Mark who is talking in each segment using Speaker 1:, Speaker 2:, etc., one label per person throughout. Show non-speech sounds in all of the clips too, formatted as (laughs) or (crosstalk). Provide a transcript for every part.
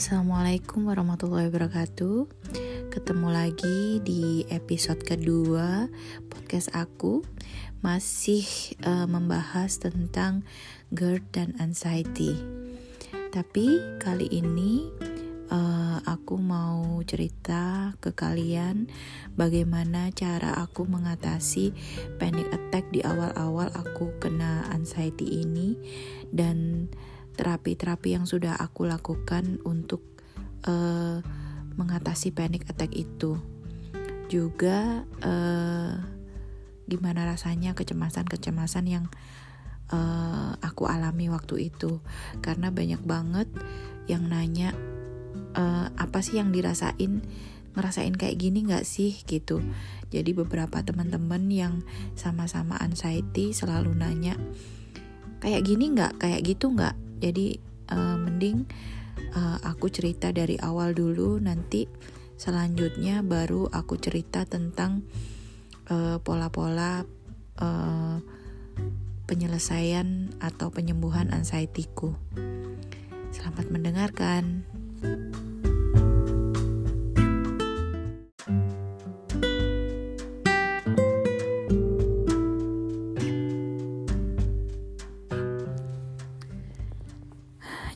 Speaker 1: Assalamualaikum warahmatullahi wabarakatuh. Ketemu lagi di episode kedua podcast aku. Masih uh, membahas tentang GERD dan anxiety. Tapi kali ini uh, aku mau cerita ke kalian Bagaimana cara aku mengatasi panic attack di awal-awal aku kena anxiety ini. Dan terapi-terapi yang sudah aku lakukan untuk uh, mengatasi panic attack itu. Juga uh, gimana rasanya kecemasan-kecemasan yang uh, aku alami waktu itu. Karena banyak banget yang nanya uh, apa sih yang dirasain ngerasain kayak gini gak sih gitu jadi beberapa teman-teman yang sama-sama anxiety selalu nanya kayak gini nggak kayak gitu nggak jadi uh, mending uh, aku cerita dari awal dulu nanti selanjutnya baru aku cerita tentang eh, pola-pola uh, uh, penyelesaian atau penyembuhan anxiety-ku. Selamat mendengarkan.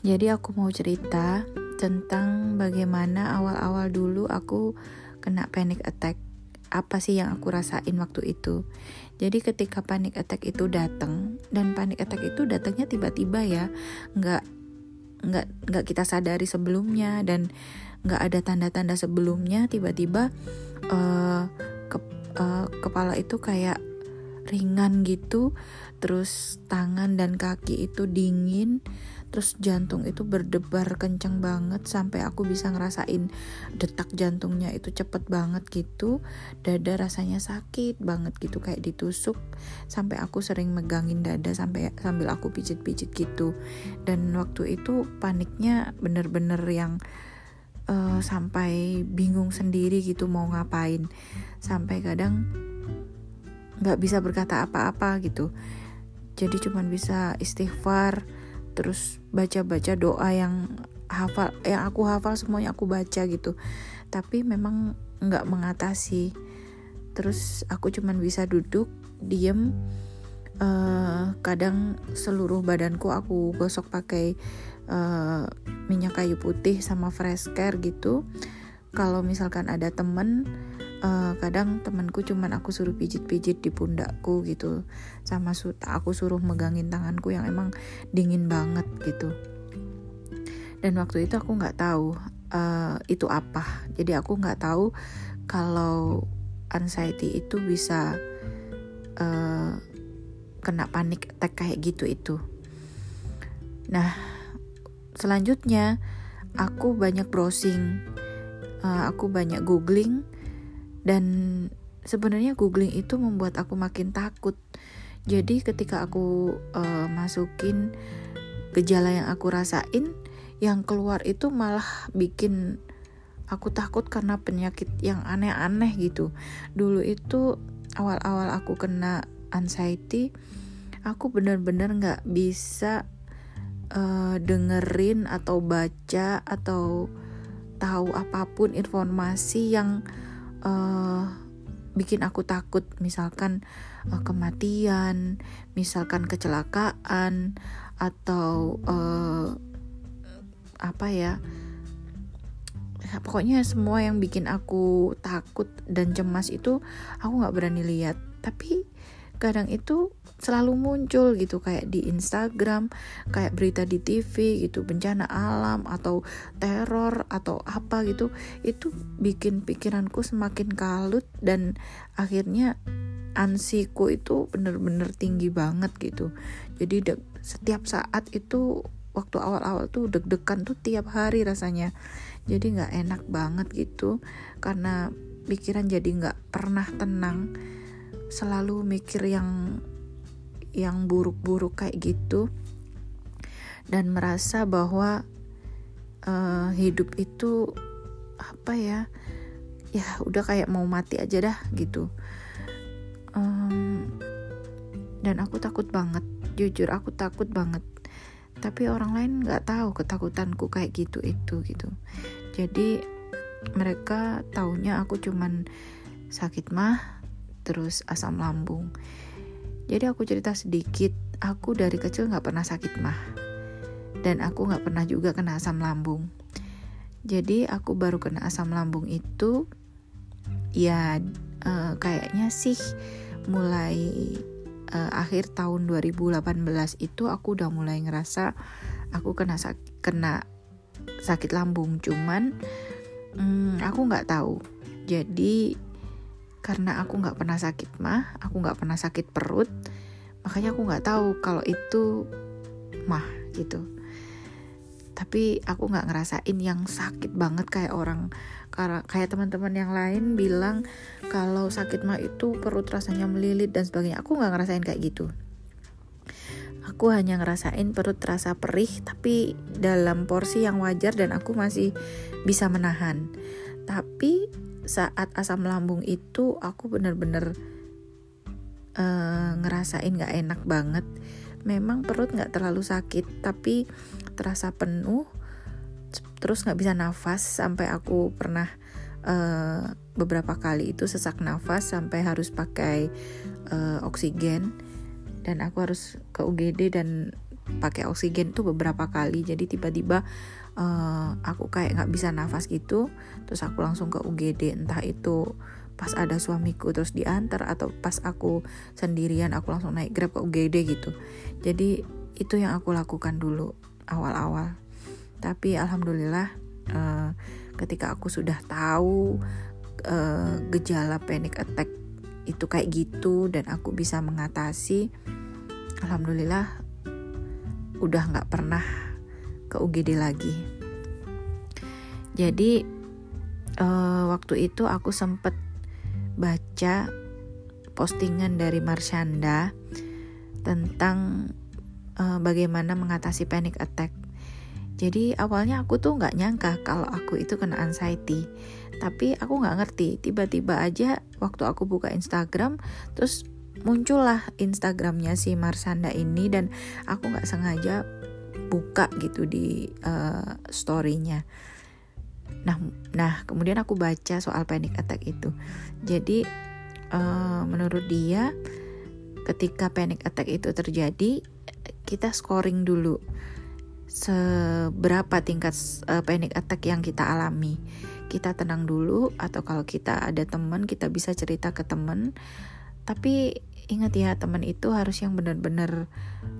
Speaker 1: Jadi aku mau cerita tentang bagaimana awal-awal dulu aku kena panic attack. Apa sih yang aku rasain waktu itu? Jadi ketika panic attack itu datang dan panic attack itu datangnya tiba-tiba ya, nggak nggak nggak kita sadari sebelumnya dan nggak ada tanda-tanda sebelumnya tiba-tiba uh, ke, uh, kepala itu kayak ringan gitu, terus tangan dan kaki itu dingin terus jantung itu berdebar kenceng banget sampai aku bisa ngerasain detak jantungnya itu cepet banget gitu. Dada rasanya sakit banget gitu kayak ditusuk. Sampai aku sering megangin dada sampai sambil aku pijit-pijit gitu. Dan waktu itu paniknya bener-bener yang uh, sampai bingung sendiri gitu mau ngapain. Sampai kadang nggak bisa berkata apa-apa gitu. Jadi cuman bisa istighfar terus baca-baca doa yang hafal yang aku hafal semuanya aku baca gitu. Tapi memang nggak mengatasi. Terus aku cuman bisa duduk diem. Uh, kadang seluruh badanku aku gosok pakai uh, minyak kayu putih sama fresh care gitu. Kalau misalkan ada temen uh, kadang temanku cuman aku suruh pijit-pijit di pundakku gitu. Sama su aku suruh megangin tanganku yang emang dingin banget gitu. Dan waktu itu aku nggak tahu uh, itu apa. Jadi aku nggak tahu kalau anxiety itu bisa uh, kena panik attack kayak gitu itu. Nah selanjutnya aku banyak browsing uh, aku banyak googling dan sebenarnya googling itu membuat aku makin takut. Jadi ketika aku uh, masukin gejala yang aku rasain yang keluar itu malah bikin aku takut karena penyakit yang aneh-aneh gitu. Dulu itu awal-awal aku kena anxiety aku benar-benar nggak bisa uh, dengerin atau baca atau tahu apa pun informasi yang uh, bikin aku takut. Misalkan uh, kematian misalkan kecelakaan atau uh, apa ya pokoknya semua yang bikin aku takut dan cemas itu aku nggak berani lihat. Tapi kadang itu selalu muncul gitu kayak di Instagram, kayak berita di TV gitu, bencana alam atau teror atau apa gitu. Itu bikin pikiranku semakin kalut dan akhirnya ansiku itu bener-bener tinggi banget gitu. Jadi setiap saat itu waktu awal-awal tuh deg-degan tuh tiap hari rasanya. Jadi nggak enak banget gitu karena pikiran jadi nggak pernah tenang selalu mikir yang yang buruk-buruk kayak gitu dan merasa bahwa uh, hidup itu apa ya ya udah kayak mau mati aja dah gitu. Um, dan aku takut banget jujur aku takut banget. Tapi orang lain nggak tahu ketakutanku kayak gitu itu gitu. Jadi mereka taunya aku cuman sakit mah terus asam lambung jadi aku cerita sedikit aku dari kecil nggak pernah sakit mah. Dan aku nggak pernah juga kena asam lambung. Jadi aku baru kena asam lambung itu ya uh, kayaknya sih mulai uh, akhir tahun 2018 itu aku udah mulai ngerasa aku kena sak kena sakit lambung. Cuman um, aku nggak tahu. Jadi karena aku nggak pernah sakit mah aku nggak pernah sakit perut makanya aku nggak tahu kalau itu mah gitu. Tapi aku nggak ngerasain yang sakit banget kayak orang kayak teman-teman yang lain bilang kalau sakit mah itu perut rasanya melilit dan sebagainya. Aku nggak ngerasain kayak gitu. Aku hanya ngerasain perut terasa perih tapi dalam porsi yang wajar dan aku masih bisa menahan. Tapi saat asam lambung itu aku bener-bener uh, ngerasain gak enak banget. Memang perut gak terlalu sakit tapi terasa penuh terus gak bisa nafas sampai aku pernah uh, beberapa kali itu sesak nafas sampai harus pakai uh, oksigen. Dan aku harus ke UGD dan pakai oksigen tuh beberapa kali. Jadi tiba-tiba uh, aku kayak nggak bisa nafas gitu terus aku langsung ke UGD entah itu pas ada suamiku terus diantar atau pas aku sendirian aku langsung naik grab ke UGD gitu jadi itu yang aku lakukan dulu awal-awal tapi alhamdulillah uh, ketika aku sudah tahu uh, gejala panic attack itu kayak gitu dan aku bisa mengatasi alhamdulillah udah nggak pernah ke UGD lagi. Jadi uh, waktu itu aku sempet baca postingan dari Marshanda tentang uh, bagaimana mengatasi panic attack. Jadi awalnya aku tuh nggak nyangka kalau aku itu kena anxiety, tapi aku nggak ngerti. Tiba-tiba aja waktu aku buka Instagram, terus muncullah Instagramnya si Marsanda ini dan aku nggak sengaja buka gitu di uh, storynya nah nah kemudian aku baca soal panic attack itu. Jadi uh, menurut dia ketika panic attack itu terjadi kita scoring dulu seberapa tingkat uh, panic attack yang kita alami. Kita tenang dulu atau kalau kita ada teman kita bisa cerita ke teman. Tapi ingat ya teman itu harus yang benar-benar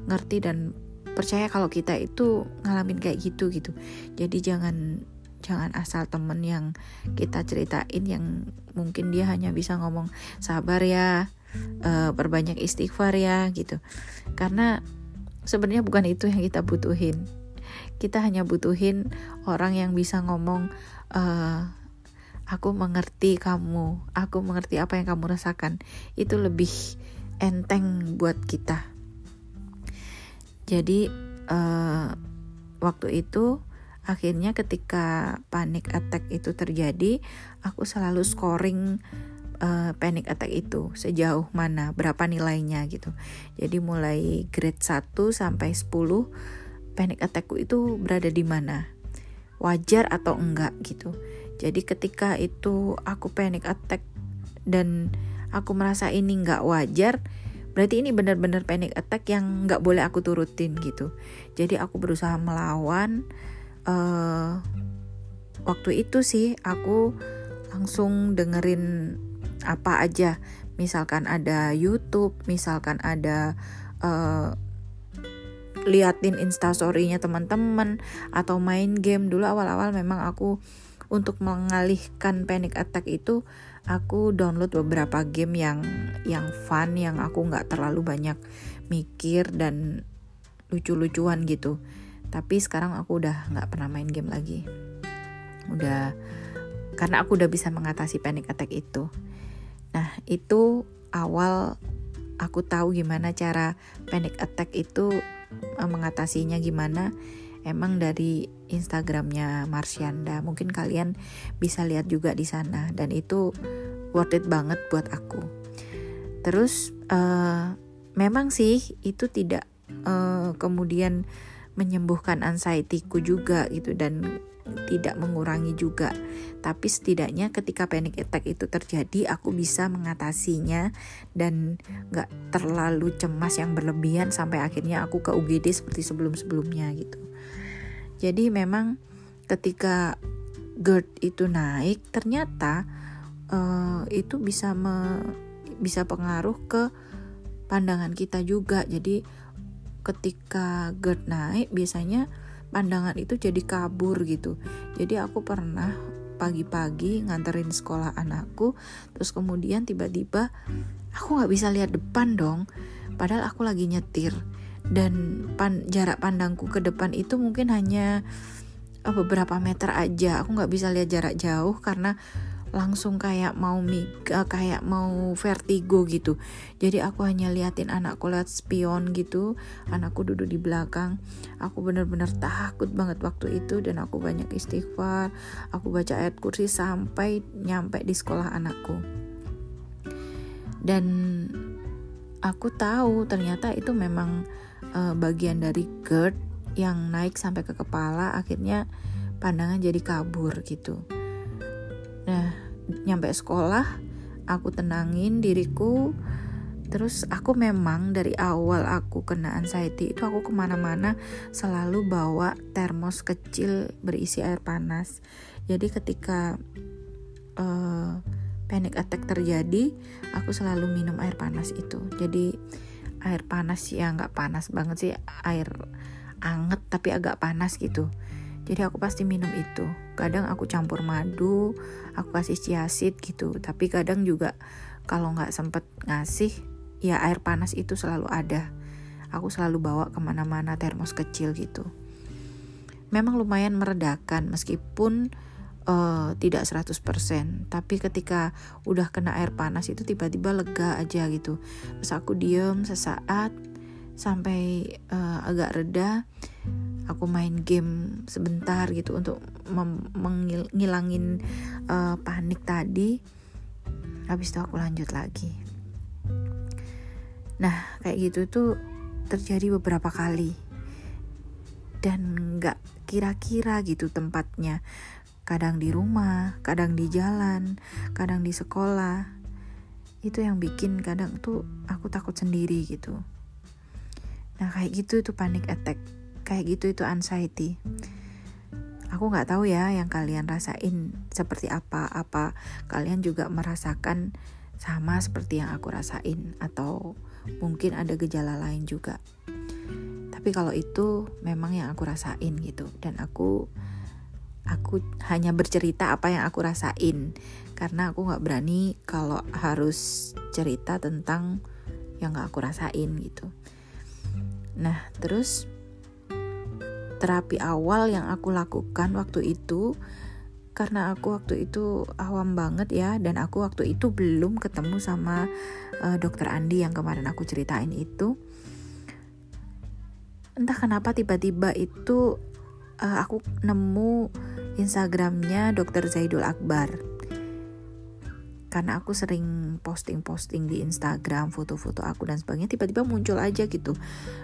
Speaker 1: ngerti dan percaya kalau kita itu ngalamin kayak gitu gitu. Jadi jangan jangan asal temen yang kita ceritain yang mungkin dia hanya bisa ngomong sabar ya uh, istighfar ya gitu. Karena sebenarnya bukan itu yang kita butuhin. Kita hanya butuhin orang yang bisa ngomong uh, aku mengerti kamu aku mengerti apa yang kamu rasakan. Itu lebih enteng buat kita. Jadi uh, waktu itu akhirnya ketika panic attack itu terjadi, aku selalu scoring uh, panic attack itu sejauh mana, berapa nilainya gitu. Jadi mulai grade 1 sampai 10 panic attackku itu berada di mana? Wajar atau enggak gitu. Jadi ketika itu aku panic attack dan aku merasa ini enggak wajar, berarti ini benar-benar panic attack yang nggak boleh aku turutin gitu jadi aku berusaha melawan uh, waktu itu sih aku langsung dengerin apa aja. Misalkan ada YouTube misalkan ada uh, liatin instastorynya teman-teman atau main game. Dulu awal-awal memang aku untuk mengalihkan panic attack itu aku download beberapa game yang yang fun yang aku nggak terlalu banyak mikir dan lucu-lucuan gitu tapi sekarang aku udah nggak pernah main game lagi udah karena aku udah bisa mengatasi panic attack itu nah itu awal aku tahu gimana cara panic attack itu eh, mengatasinya gimana emang dari Instagramnya Marsyanda. Mungkin kalian bisa lihat juga di sana dan itu worth it banget buat aku. Terus uh, memang sih itu tidak uh, kemudian menyembuhkan anxietyku juga gitu dan tidak mengurangi juga. Tapi setidaknya ketika panic attack itu terjadi aku bisa mengatasinya dan gak terlalu cemas yang berlebihan sampai akhirnya aku ke UGD seperti sebelum-sebelumnya gitu. Jadi memang ketika GERD itu naik ternyata uh, itu bisa me, bisa pengaruh ke pandangan kita juga. Jadi ketika GERD naik biasanya pandangan itu jadi kabur gitu. Jadi aku pernah pagi-pagi nganterin sekolah anakku terus kemudian tiba-tiba aku nggak bisa lihat depan dong padahal aku lagi nyetir. Dan pan, jarak pandangku ke depan itu mungkin hanya eh, beberapa meter aja. Aku nggak bisa lihat jarak jauh karena langsung kayak mau miga kayak mau vertigo gitu. Jadi aku hanya liatin anakku lihat spion gitu anakku duduk di belakang. Aku bener-bener takut banget waktu itu dan aku banyak istighfar. Aku baca ayat kursi sampai nyampe di sekolah anakku. Dan aku tahu ternyata itu memang uh, bagian dari GERD yang naik sampai ke kepala akhirnya pandangan jadi kabur gitu. Nah nyampe sekolah aku tenangin diriku. Terus aku memang dari awal aku kena anxiety itu aku ke mana-mana selalu bawa termos kecil berisi air panas. Jadi ketika uh, panic attack terjadi aku selalu minum air panas itu. Jadi air panas ya nggak panas banget sih air anget tapi agak panas gitu jadi aku pasti minum itu. Kadang aku campur madu aku kasih ciasit gitu. Tapi kadang juga kalau nggak sempet ngasih ya air panas itu selalu ada. Aku selalu bawa ke mana-mana termos kecil gitu. Memang lumayan meredakan meskipun uh, tidak 100% tapi ketika udah kena air panas itu tiba-tiba lega aja gitu. Terus aku diem sesaat sampai uh, agak reda aku main game sebentar gitu untuk menghilangin uh, panik tadi. Habis itu aku lanjut lagi. Nah kayak gitu tuh terjadi beberapa kali. Dan nggak kira-kira gitu tempatnya. Kadang di rumah kadang di jalan kadang di sekolah. Itu yang bikin kadang tuh aku takut sendiri gitu. Nah kayak gitu itu panic attack kayak gitu itu anxiety. Aku nggak tahu ya yang kalian rasain seperti apa. Apa kalian juga merasakan sama seperti yang aku rasain? Atau mungkin ada gejala lain juga. Tapi kalau itu memang yang aku rasain gitu. Dan aku aku hanya bercerita apa yang aku rasain. Karena aku nggak berani kalau harus cerita tentang yang nggak aku rasain gitu. Nah terus terapi awal yang aku lakukan waktu itu karena aku waktu itu awam banget ya dan aku waktu itu belum ketemu sama uh, dokter Andi yang kemarin aku ceritain itu. Entah kenapa tiba-tiba itu uh, aku nemu Instagramnya dokter Zaidul Akbar. Karena aku sering posting-posting di Instagram foto-foto aku dan sebagainya tiba-tiba muncul aja gitu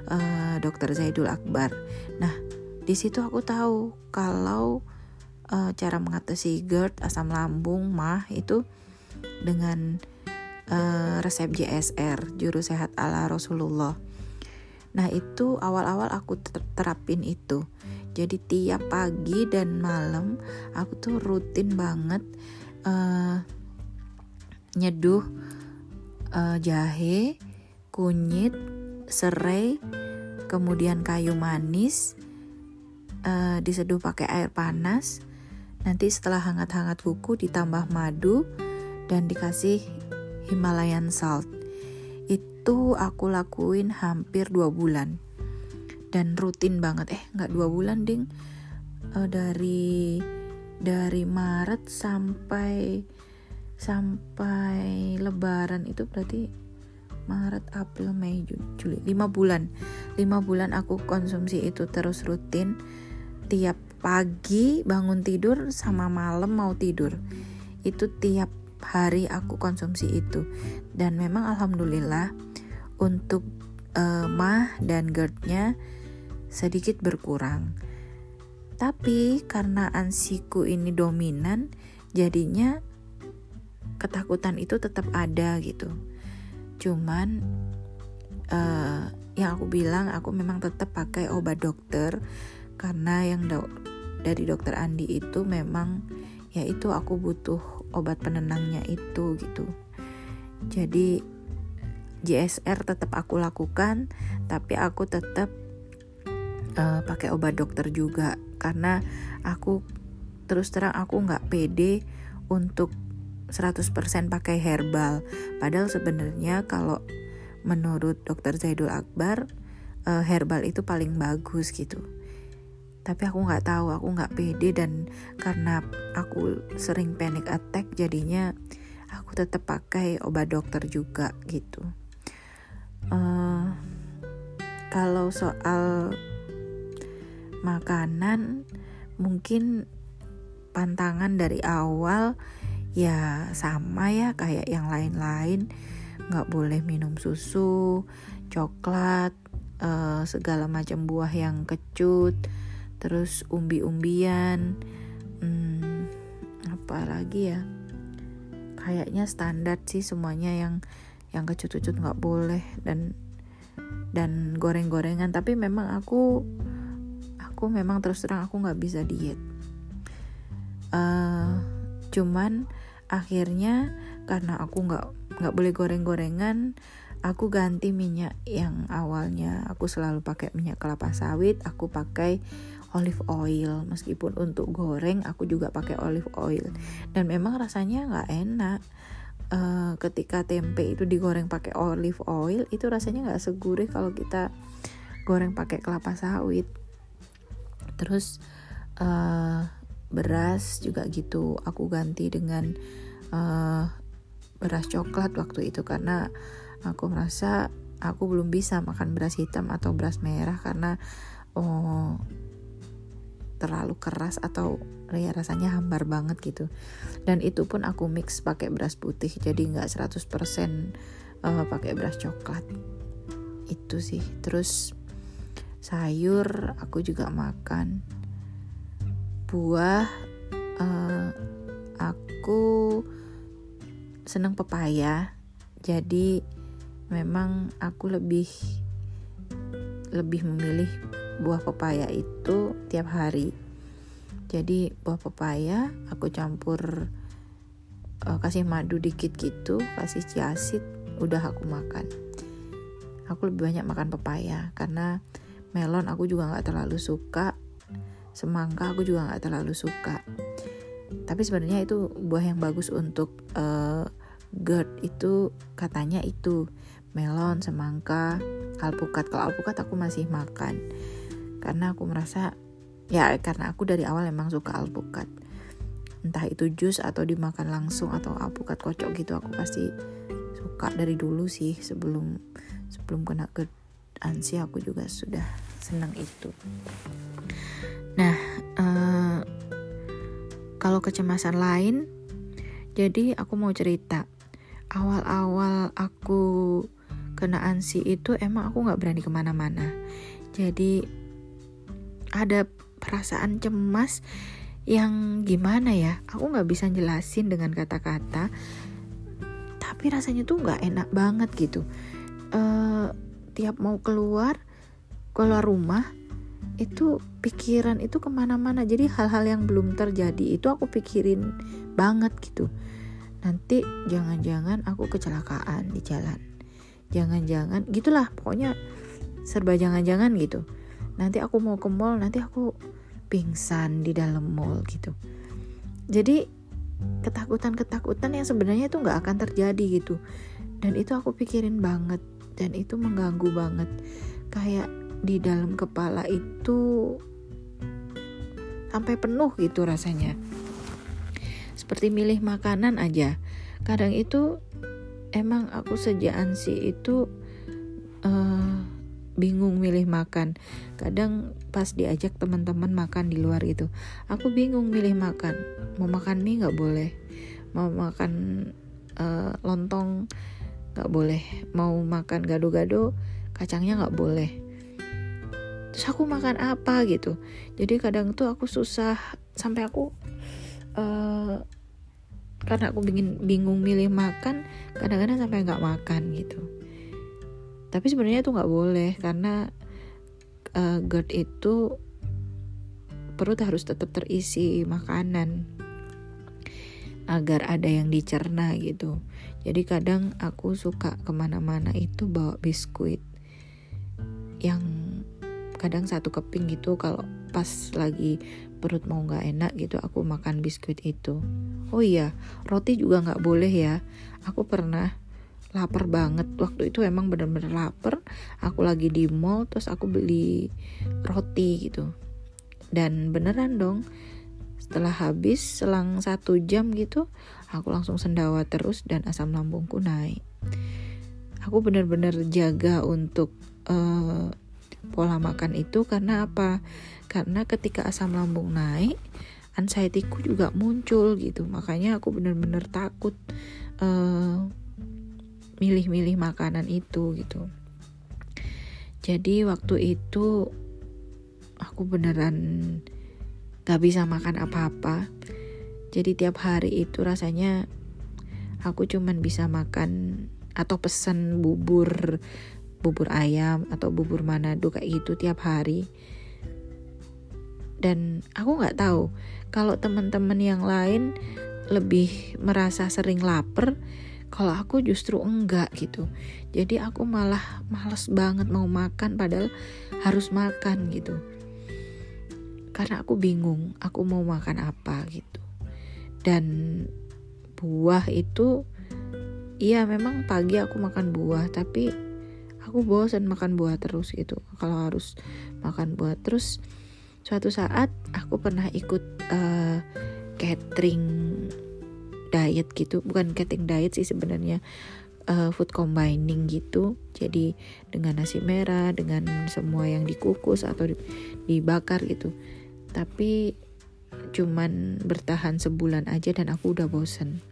Speaker 1: uh, dokter Zaidul Akbar. Nah di situ aku tahu kalau uh, cara mengatasi GERD, asam lambung, mah itu dengan uh, resep JSR, juru sehat ala Rasulullah. Nah, itu awal-awal aku terapin itu. Jadi tiap pagi dan malam aku tuh rutin banget uh, nyeduh uh, jahe, kunyit, serai, kemudian kayu manis, uh, diseduh pakai air panas. Nanti setelah hangat-hangat kuku ditambah madu dan dikasih Himalayan salt. Itu aku lakuin hampir dua bulan dan rutin banget. Eh nggak dua bulan ding uh, dari dari Maret sampai sampai Lebaran itu berarti Maret, April, Mei, Juli, lima bulan. lima bulan aku konsumsi itu terus rutin tiap pagi bangun tidur sama malam mau tidur itu tiap hari aku konsumsi itu dan memang alhamdulillah untuk uh, mah dan GERD-nya sedikit berkurang. Tapi karena ansiku ini dominan, jadinya ketakutan itu tetap ada gitu. Cuman uh, yang aku bilang aku memang tetap pakai obat dokter karena yang do dari dokter Andi itu memang ya itu aku butuh obat penenangnya itu gitu. Jadi JSR tetap aku lakukan, tapi aku tetap uh, pakai obat dokter juga karena aku terus terang aku nggak pede untuk 100% pakai herbal. Padahal sebenarnya kalau menurut dokter Zaidul Akbar uh, herbal itu paling bagus gitu tapi aku nggak tahu aku nggak pede dan karena aku sering panic attack jadinya aku tetap pakai obat dokter juga gitu. Uh, kalau soal makanan mungkin pantangan dari awal ya sama ya kayak yang lain-lain. Nggak boleh minum susu coklat uh, segala macam buah yang kecut terus umbi-umbian hmm, apa lagi ya? Kayaknya standar sih semuanya yang yang kecut-kecut nggak boleh dan dan goreng-gorengan. Tapi memang aku aku memang terus terang aku nggak bisa diet. Uh, cuman akhirnya karena aku nggak nggak boleh goreng-gorengan aku ganti minyak yang awalnya aku selalu pakai minyak kelapa sawit aku pakai olive oil. Meskipun untuk goreng aku juga pakai olive oil. Dan memang rasanya nggak enak. Uh, ketika tempe itu digoreng pakai olive oil itu rasanya nggak segurih kalau kita goreng pakai kelapa sawit. Terus uh, beras juga gitu. Aku ganti dengan uh, beras coklat waktu itu karena aku merasa aku belum bisa makan beras hitam atau beras merah karena oh terlalu keras atau ya rasanya hambar banget gitu. Dan itu pun aku mix pakai beras putih jadi nggak 100% uh, pakai beras coklat. Itu sih. Terus sayur aku juga makan. Buah uh, aku seneng pepaya. Jadi memang aku lebih lebih memilih buah pepaya itu tiap hari. Jadi buah pepaya aku campur uh, kasih madu dikit gitu, kasih ciasit, udah aku makan. Aku lebih banyak makan pepaya karena melon aku juga nggak terlalu suka, semangka aku juga nggak terlalu suka. Tapi sebenarnya itu buah yang bagus untuk uh, GERD itu katanya itu melon, semangka, alpukat. Kalau alpukat aku masih makan karena aku merasa ya karena aku dari awal emang suka alpukat. Entah itu jus atau dimakan langsung atau alpukat kocok gitu aku pasti suka. Dari dulu sih sebelum sebelum kena ke ansi aku juga sudah senang itu. Nah uh, kalau kecemasan lain jadi aku mau cerita. Awal-awal aku kena ansi itu emang aku nggak berani ke mana-mana. Jadi ada perasaan cemas yang gimana ya? Aku nggak bisa jelasin dengan kata-kata tapi rasanya tuh nggak enak banget gitu. Uh, tiap mau keluar keluar rumah itu pikiran itu ke mana-mana. Jadi hal-hal yang belum terjadi itu aku pikirin banget gitu. Nanti jangan-jangan aku kecelakaan di jalan. Jangan-jangan gitulah pokoknya serba jangan-jangan gitu nanti aku mau ke mall nanti aku pingsan di dalam mall gitu. Jadi ketakutan-ketakutan yang sebenarnya itu nggak akan terjadi gitu. Dan itu aku pikirin banget dan itu mengganggu banget. Kayak di dalam kepala itu sampai penuh gitu rasanya. Seperti milih makanan aja. Kadang itu emang aku sejak ansi itu uh, bingung milih makan. Kadang pas diajak teman-teman makan di luar gitu aku bingung milih makan. Mau makan mie nggak boleh. Mau makan uh, lontong nggak boleh. Mau makan gado-gado kacangnya nggak boleh. Terus aku makan apa gitu. Jadi kadang tuh aku susah. Sampai aku uh, karena aku bingung bingung milih makan kadang-kadang sampai nggak makan gitu tapi sebenarnya itu nggak boleh karena uh, GERD itu perut harus tetap terisi makanan agar ada yang dicerna gitu. Jadi kadang aku suka ke mana-mana itu bawa biskuit yang kadang satu keping gitu kalau pas lagi perut mau nggak enak gitu aku makan biskuit itu. Oh iya roti juga nggak boleh ya. Aku pernah lapar banget waktu itu emang bener-bener lapar aku lagi di mall terus aku beli roti gitu dan beneran dong setelah habis selang satu jam gitu aku langsung sendawa terus dan asam lambungku naik aku bener-bener jaga untuk uh, pola makan itu karena apa? Karena ketika asam lambung naik, anxietyku juga muncul gitu. Makanya aku bener-bener takut milih milih-milih makanan itu gitu. Jadi waktu itu aku beneran gak bisa makan apa-apa. Jadi tiap hari itu rasanya aku cuman bisa makan atau pesen bubur bubur ayam atau bubur manado kayak gitu tiap hari dan aku nggak tahu kalau teman-teman yang lain lebih merasa sering lapar kalau aku justru enggak gitu. Jadi aku malah males banget mau makan padahal harus makan gitu. Karena aku bingung aku mau makan apa gitu. Dan buah itu iya memang pagi aku makan buah tapi aku bosan makan buah terus gitu. Kalau harus makan buah terus suatu saat aku pernah ikut uh, catering diet gitu. Bukan catering diet sih sebenarnya. Uh, food combining gitu. Jadi dengan nasi merah dengan semua yang dikukus atau dibakar gitu. Tapi cuman bertahan sebulan aja dan aku udah bosen.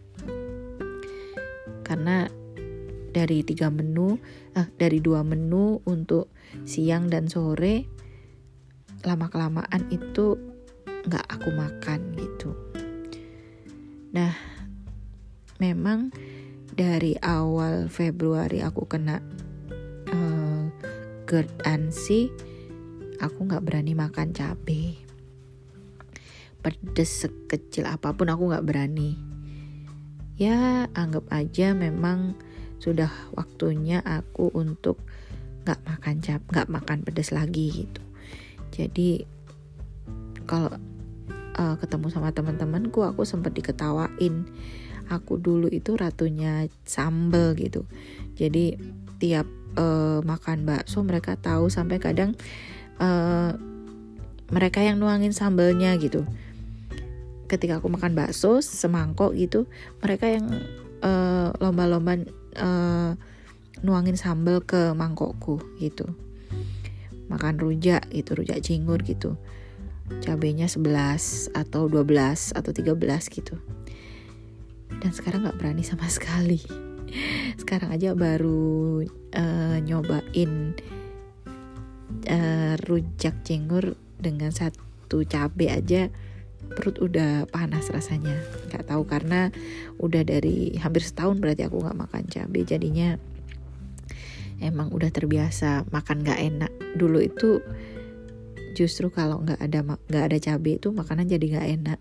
Speaker 1: Karena dari tiga menu eh, dari dua menu untuk siang dan sore lama kelamaan itu nggak aku makan gitu. Nah memang dari awal Februari aku kena uh, GERD ANSI aku nggak berani makan cabai pedes sekecil apa pun aku nggak berani. Ya anggap aja memang sudah waktunya aku untuk nggak makan cap nggak makan pedas lagi gitu. Jadi kalau uh, ketemu sama teman-temanku aku sempat diketawain aku dulu itu ratunya sambel gitu. Jadi tiap uh, makan bakso mereka tahu sampai kadang uh, mereka yang nuangin sambelnya gitu. Ketika aku makan bakso semangkok gitu mereka yang lomba-lomba uh, uh, nuangin sambal ke mangkokku gitu. Makan rujak gitu rujak cingur gitu. Cabenya 11 atau 12 atau 13 gitu dan sekarang nggak berani sama (laughs) sekali. Sekarang aja baru uh, nyobain uh, rujak cingur dengan satu cabe aja perut udah panas rasanya. Nggak tahu karena udah dari hampir setahun berarti aku nggak makan cabai jadinya emang udah terbiasa makan nggak enak. Dulu itu justru kalau nggak ada nggak ada cabai itu makanan jadi nggak enak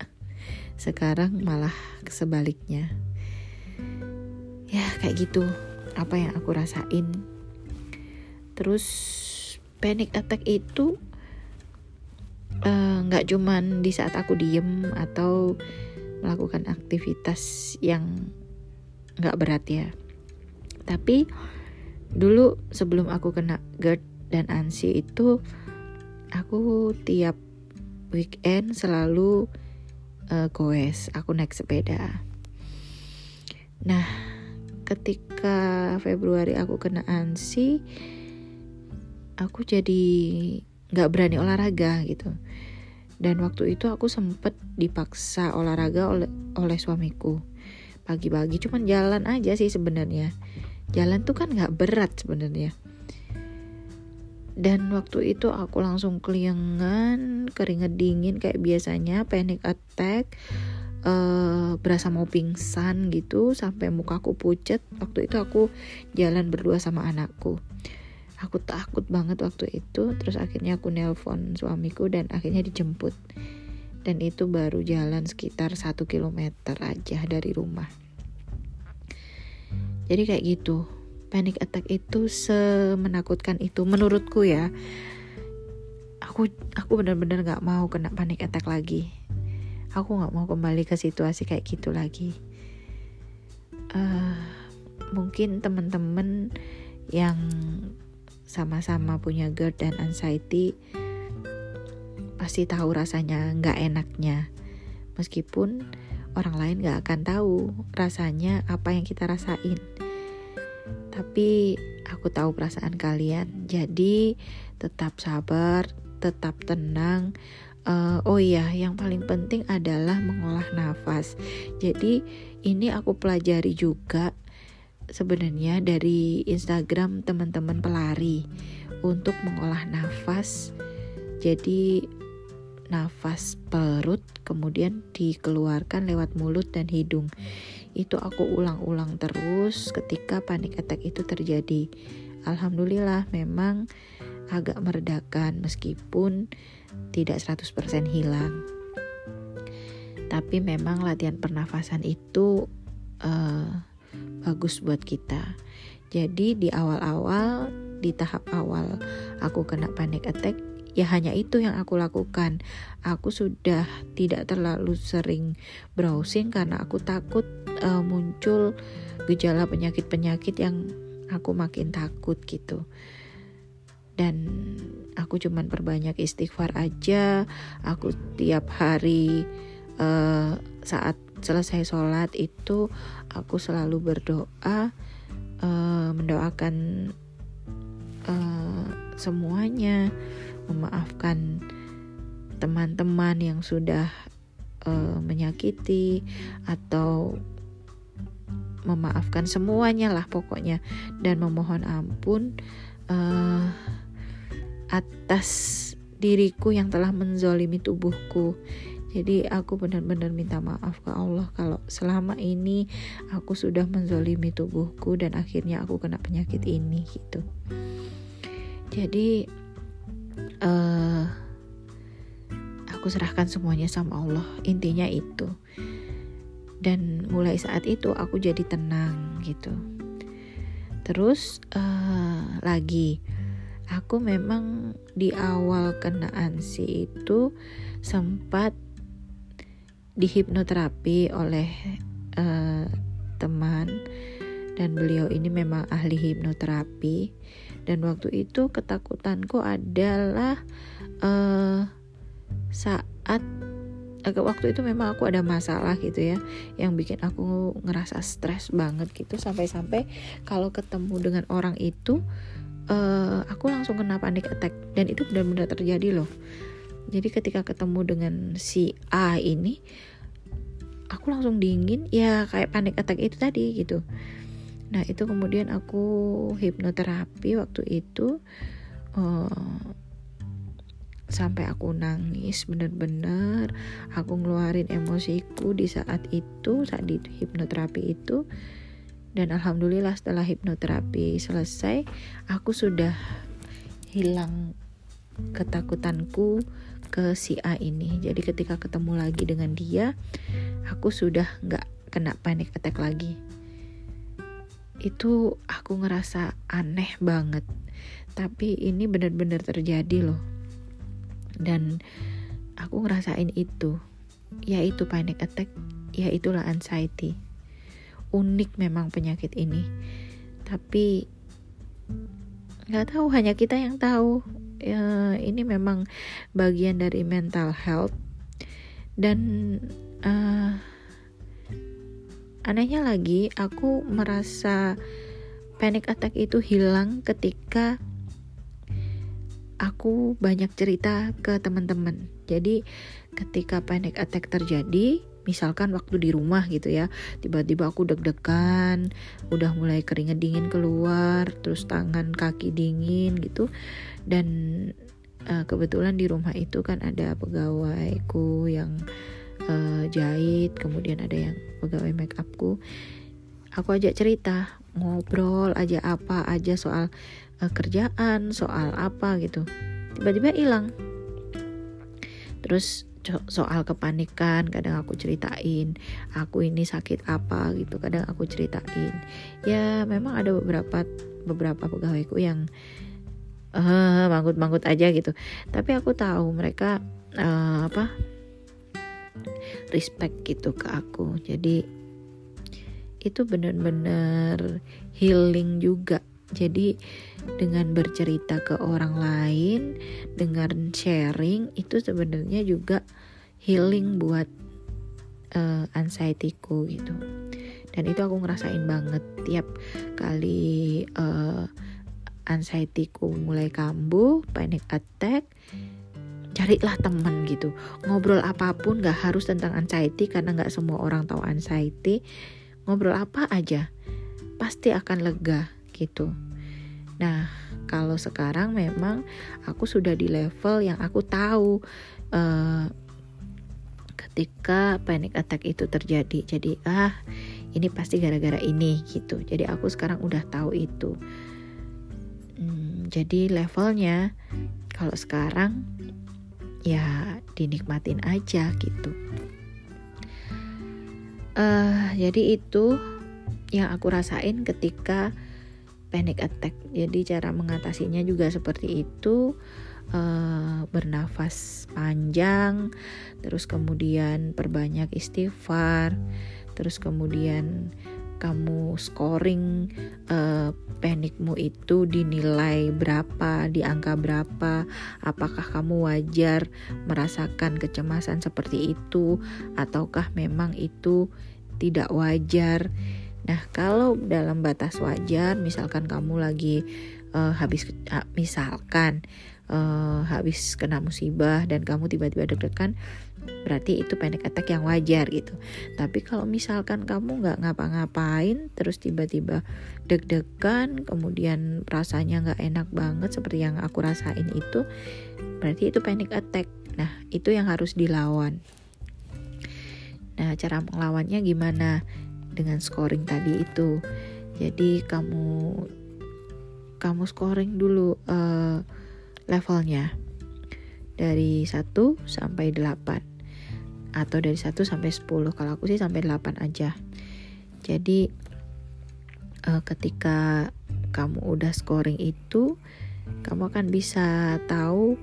Speaker 1: sekarang malah sebaliknya. Ya kayak gitu. Apa yang aku rasain. Terus panic attack itu Eh, nggak uh, cuman di saat aku diem atau melakukan aktivitas yang nggak berat ya. Tapi dulu sebelum aku kena GERD dan ANSI itu aku tiap weekend selalu uh, goes aku naik sepeda. Nah ketika Februari aku kena ANSI aku jadi nggak berani olahraga gitu. Dan waktu itu aku sempet dipaksa olahraga oleh oleh suamiku. Pagi-pagi cuman jalan aja sih sebenarnya. Jalan tuh kan nggak berat sebenarnya dan waktu itu aku langsung keliengan keringet dingin kayak biasanya panic attack uh, berasa mau pingsan gitu sampai mukaku pucet. Waktu itu aku jalan berdua sama anakku. Aku takut banget waktu itu terus akhirnya aku nelpon suamiku dan akhirnya dijemput. Dan itu baru jalan sekitar satu kilometer aja dari rumah. Jadi kayak gitu panic attack itu semenakutkan itu menurutku ya. Aku aku benar-benar nggak mau kena panic attack lagi. Aku nggak mau kembali ke situasi kayak gitu lagi. Uh, mungkin teman-teman yang sama-sama punya GERD dan anxiety pasti tahu rasanya nggak enaknya. Meskipun orang lain nggak akan tahu rasanya apa yang kita rasain tapi aku tahu perasaan kalian. Jadi tetap sabar tetap tenang. Uh, oh iya yang paling penting adalah mengolah nafas. Jadi ini aku pelajari juga sebenarnya dari Instagram teman-teman pelari untuk mengolah nafas. Jadi nafas perut kemudian dikeluarkan lewat mulut dan hidung. Itu aku ulang-ulang terus ketika panik attack itu terjadi. Alhamdulillah memang agak meredakan meskipun tidak 100% hilang. Tapi memang latihan pernafasan itu uh, bagus buat kita. Jadi di awal-awal di tahap awal aku kena panic attack ya hanya itu yang aku lakukan. Aku sudah tidak terlalu sering browsing karena aku takut uh, muncul gejala penyakit-penyakit yang aku makin takut gitu. Dan aku cuman perbanyak istighfar aja. Aku tiap hari uh, saat selesai sholat itu aku selalu berdoa uh, mendoakan uh, semuanya memaafkan teman-teman yang sudah uh, menyakiti atau memaafkan semuanya lah pokoknya. Dan memohon ampun uh, atas diriku yang telah menzolimi tubuhku. Jadi aku benar-benar minta maaf ke Allah kalau selama ini aku sudah menzolimi tubuhku dan akhirnya aku kena penyakit ini gitu. Jadi uh, aku serahkan semuanya sama Allah. Intinya itu. Dan mulai saat itu aku jadi tenang gitu. Terus uh, lagi. Aku memang di awal kena ansi itu sempat dihipnoterapi oleh uh, teman. Dan beliau ini memang ahli hipnoterapi dan waktu itu ketakutanku adalah uh, saat agak waktu itu memang aku ada masalah gitu ya yang bikin aku ngerasa stres banget gitu. Sampai-sampai kalau ketemu dengan orang itu uh, aku langsung kena panik attack. Dan itu benar-benar terjadi loh. Jadi ketika ketemu dengan si A ini aku langsung dingin ya kayak panik attack itu tadi gitu Nah itu kemudian aku hipnoterapi waktu itu uh, sampai aku nangis bener-bener aku ngeluarin emosiku di saat itu saat di hipnoterapi itu. Dan alhamdulillah setelah hipnoterapi selesai aku sudah hilang ketakutanku ke si A ini. Jadi ketika ketemu lagi dengan dia aku sudah nggak kena panic attack lagi itu aku ngerasa aneh banget. Tapi ini benar-benar terjadi loh. Dan aku ngerasain itu. Yaitu panic attack ya itulah anxiety. Unik memang penyakit ini. Tapi nggak tahu hanya kita yang tahu. Ya, ini memang bagian dari mental health. Dan uh, Anehnya lagi, aku merasa panic attack itu hilang ketika aku banyak cerita ke teman-teman. Jadi, ketika panic attack terjadi, misalkan waktu di rumah gitu ya tiba-tiba aku deg-degan udah mulai keringet dingin keluar terus tangan kaki dingin gitu dan uh, kebetulan di rumah itu kan ada pegawaiku yang jahit kemudian ada yang pegawai make upku aku ajak cerita ngobrol aja apa aja soal uh, kerjaan soal apa gitu. Tiba-tiba hilang. Terus soal kepanikan kadang aku ceritain aku ini sakit apa gitu kadang aku ceritain. Ya memang ada beberapa beberapa pegawaiku yang uh, manggut-manggut aja gitu. Tapi aku tahu mereka uh, apa respect gitu ke aku jadi itu benar-benar healing juga jadi dengan bercerita ke orang lain, dengan sharing itu sebenarnya juga healing buat uh, anxietyku gitu. Dan itu aku ngerasain banget tiap kali uh, anxietyku mulai kambuh, panic attack, carilah temen gitu. Ngobrol apa pun gak harus tentang anxiety karena gak semua orang tahu anxiety. Ngobrol apa aja pasti akan lega gitu. Nah, kalau sekarang memang aku sudah di level yang aku tahu uh, ketika panic attack itu terjadi. Jadi, ah, ini pasti gara-gara ini gitu. Jadi aku sekarang udah tahu itu. Hmm, jadi levelnya kalau sekarang ya dinikmatin aja gitu. Uh, jadi itu yang aku rasain ketika panic attack. Jadi cara mengatasinya juga seperti itu. Uh, bernafas panjang, terus kemudian perbanyak istighfar, terus kemudian kamu scoring uh, panikmu itu dinilai berapa, di angka berapa, apakah kamu wajar merasakan kecemasan seperti itu, ataukah memang itu tidak wajar. Nah, kalau dalam batas wajar, misalkan kamu lagi uh, habis uh, misalkan uh, habis kena musibah dan kamu tiba-tiba deg-degan, berarti itu panic attack yang wajar gitu. Tapi kalau misalkan kamu nggak ngapa-ngapain, terus tiba-tiba deg-degan, kemudian rasanya nggak enak banget seperti yang aku rasain itu, berarti itu panic attack. Nah, itu yang harus dilawan. Nah, cara melawannya gimana? dengan scoring tadi itu. Jadi kamu kamu scoring dulu uh, levelnya dari 1 sampai 8 atau dari 1 sampai 10. Kalau aku sih sampai 8 aja. Jadi uh, ketika kamu udah scoring itu, kamu akan bisa tahu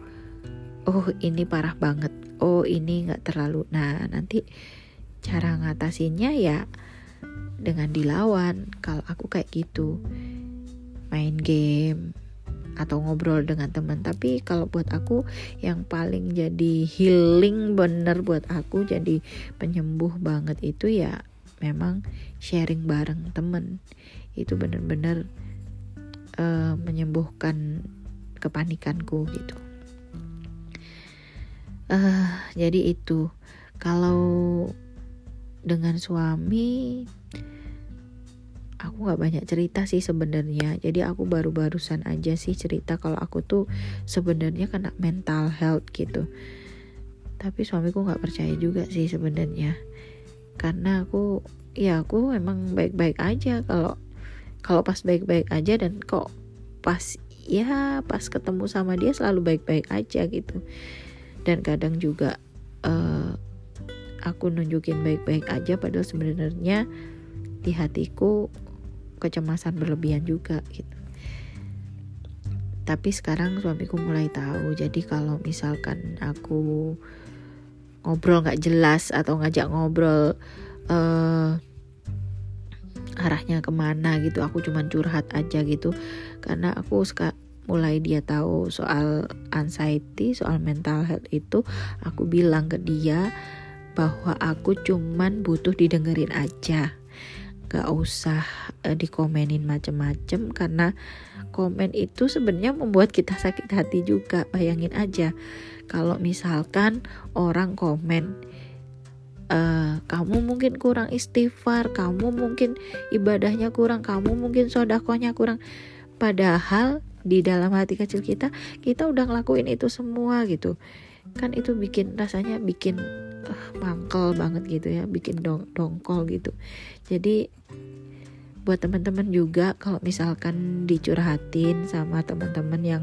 Speaker 1: oh ini parah banget. Oh ini nggak terlalu. Nah, nanti cara ngatasinnya ya dengan dilawan kalau aku kayak gitu main game atau ngobrol dengan teman. Tapi kalau buat aku yang paling jadi healing bener buat aku jadi penyembuh banget itu ya memang sharing bareng temen itu bener-bener uh, menyembuhkan kepanikanku gitu. Uh, jadi itu. Kalau dengan suami aku nggak banyak cerita sih sebenarnya. Jadi aku baru barusan aja sih cerita kalau aku tuh sebenarnya kena mental health gitu. Tapi suamiku nggak percaya juga sih sebenarnya. Karena aku ya aku memang baik-baik aja kalau kalau pas baik-baik aja dan kok pas ya pas ketemu sama dia selalu baik-baik aja gitu. Dan kadang juga uh, aku nunjukin baik-baik aja padahal sebenarnya di hatiku kecemasan berlebihan juga gitu. Tapi sekarang suamiku mulai tahu jadi kalau misalkan aku ngobrol nggak jelas atau ngajak ngobrol uh, arahnya ke mana gitu aku cuman curhat aja gitu. Karena aku suka mulai dia tahu soal anxiety soal mental health itu aku bilang ke dia bahwa aku cuman butuh didengerin aja gak usah uh, dikomenin macem-macem karena komen itu sebenarnya membuat kita sakit hati juga. Bayangin aja kalau misalkan orang komen uh, kamu mungkin kurang istighfar kamu mungkin ibadahnya kurang kamu mungkin sodakohnya kurang. Padahal di dalam hati kecil kita kita udah ngelakuin itu semua gitu. Kan itu bikin rasanya bikin uh, mangkel banget gitu ya bikin dong dongkol gitu jadi buat teman-teman juga kalau misalkan dicurhatin sama teman-teman yang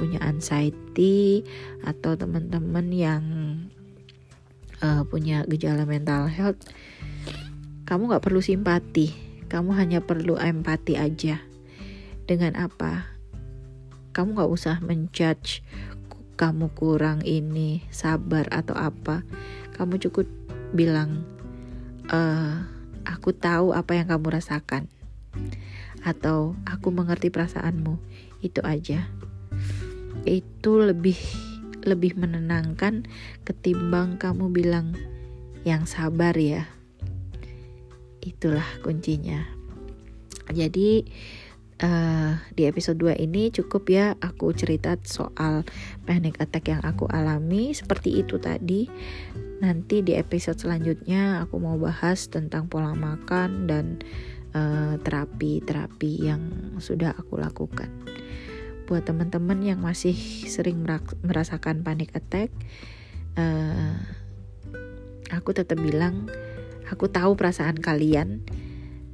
Speaker 1: punya anxiety atau teman-teman yang uh, punya gejala mental health kamu nggak perlu simpati. Kamu hanya perlu empati aja. Dengan apa? Kamu nggak usah menjudge kamu kurang ini sabar atau apa. Kamu cukup bilang uh, aku tahu apa yang kamu rasakan. Atau aku mengerti perasaanmu. Itu aja. Itu lebih lebih menenangkan ketimbang kamu bilang yang sabar ya. Itulah kuncinya. Jadi uh, di episode 2 ini cukup ya aku cerita soal panic attack yang aku alami seperti itu tadi. Nanti di episode selanjutnya aku mau bahas tentang pola makan dan eh, terapi-terapi uh, yang sudah aku lakukan. Buat teman-teman yang masih sering merasakan panic attack, uh, aku tetap bilang aku tahu perasaan kalian.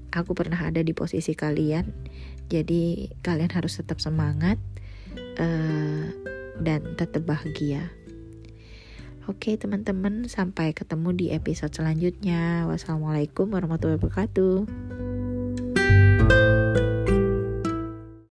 Speaker 1: Aku pernah ada di posisi kalian jadi kalian harus tetap semangat uh, dan tetap bahagia. Oke teman-teman, sampai ketemu di episode selanjutnya. Wassalamualaikum warahmatullahi wabarakatuh.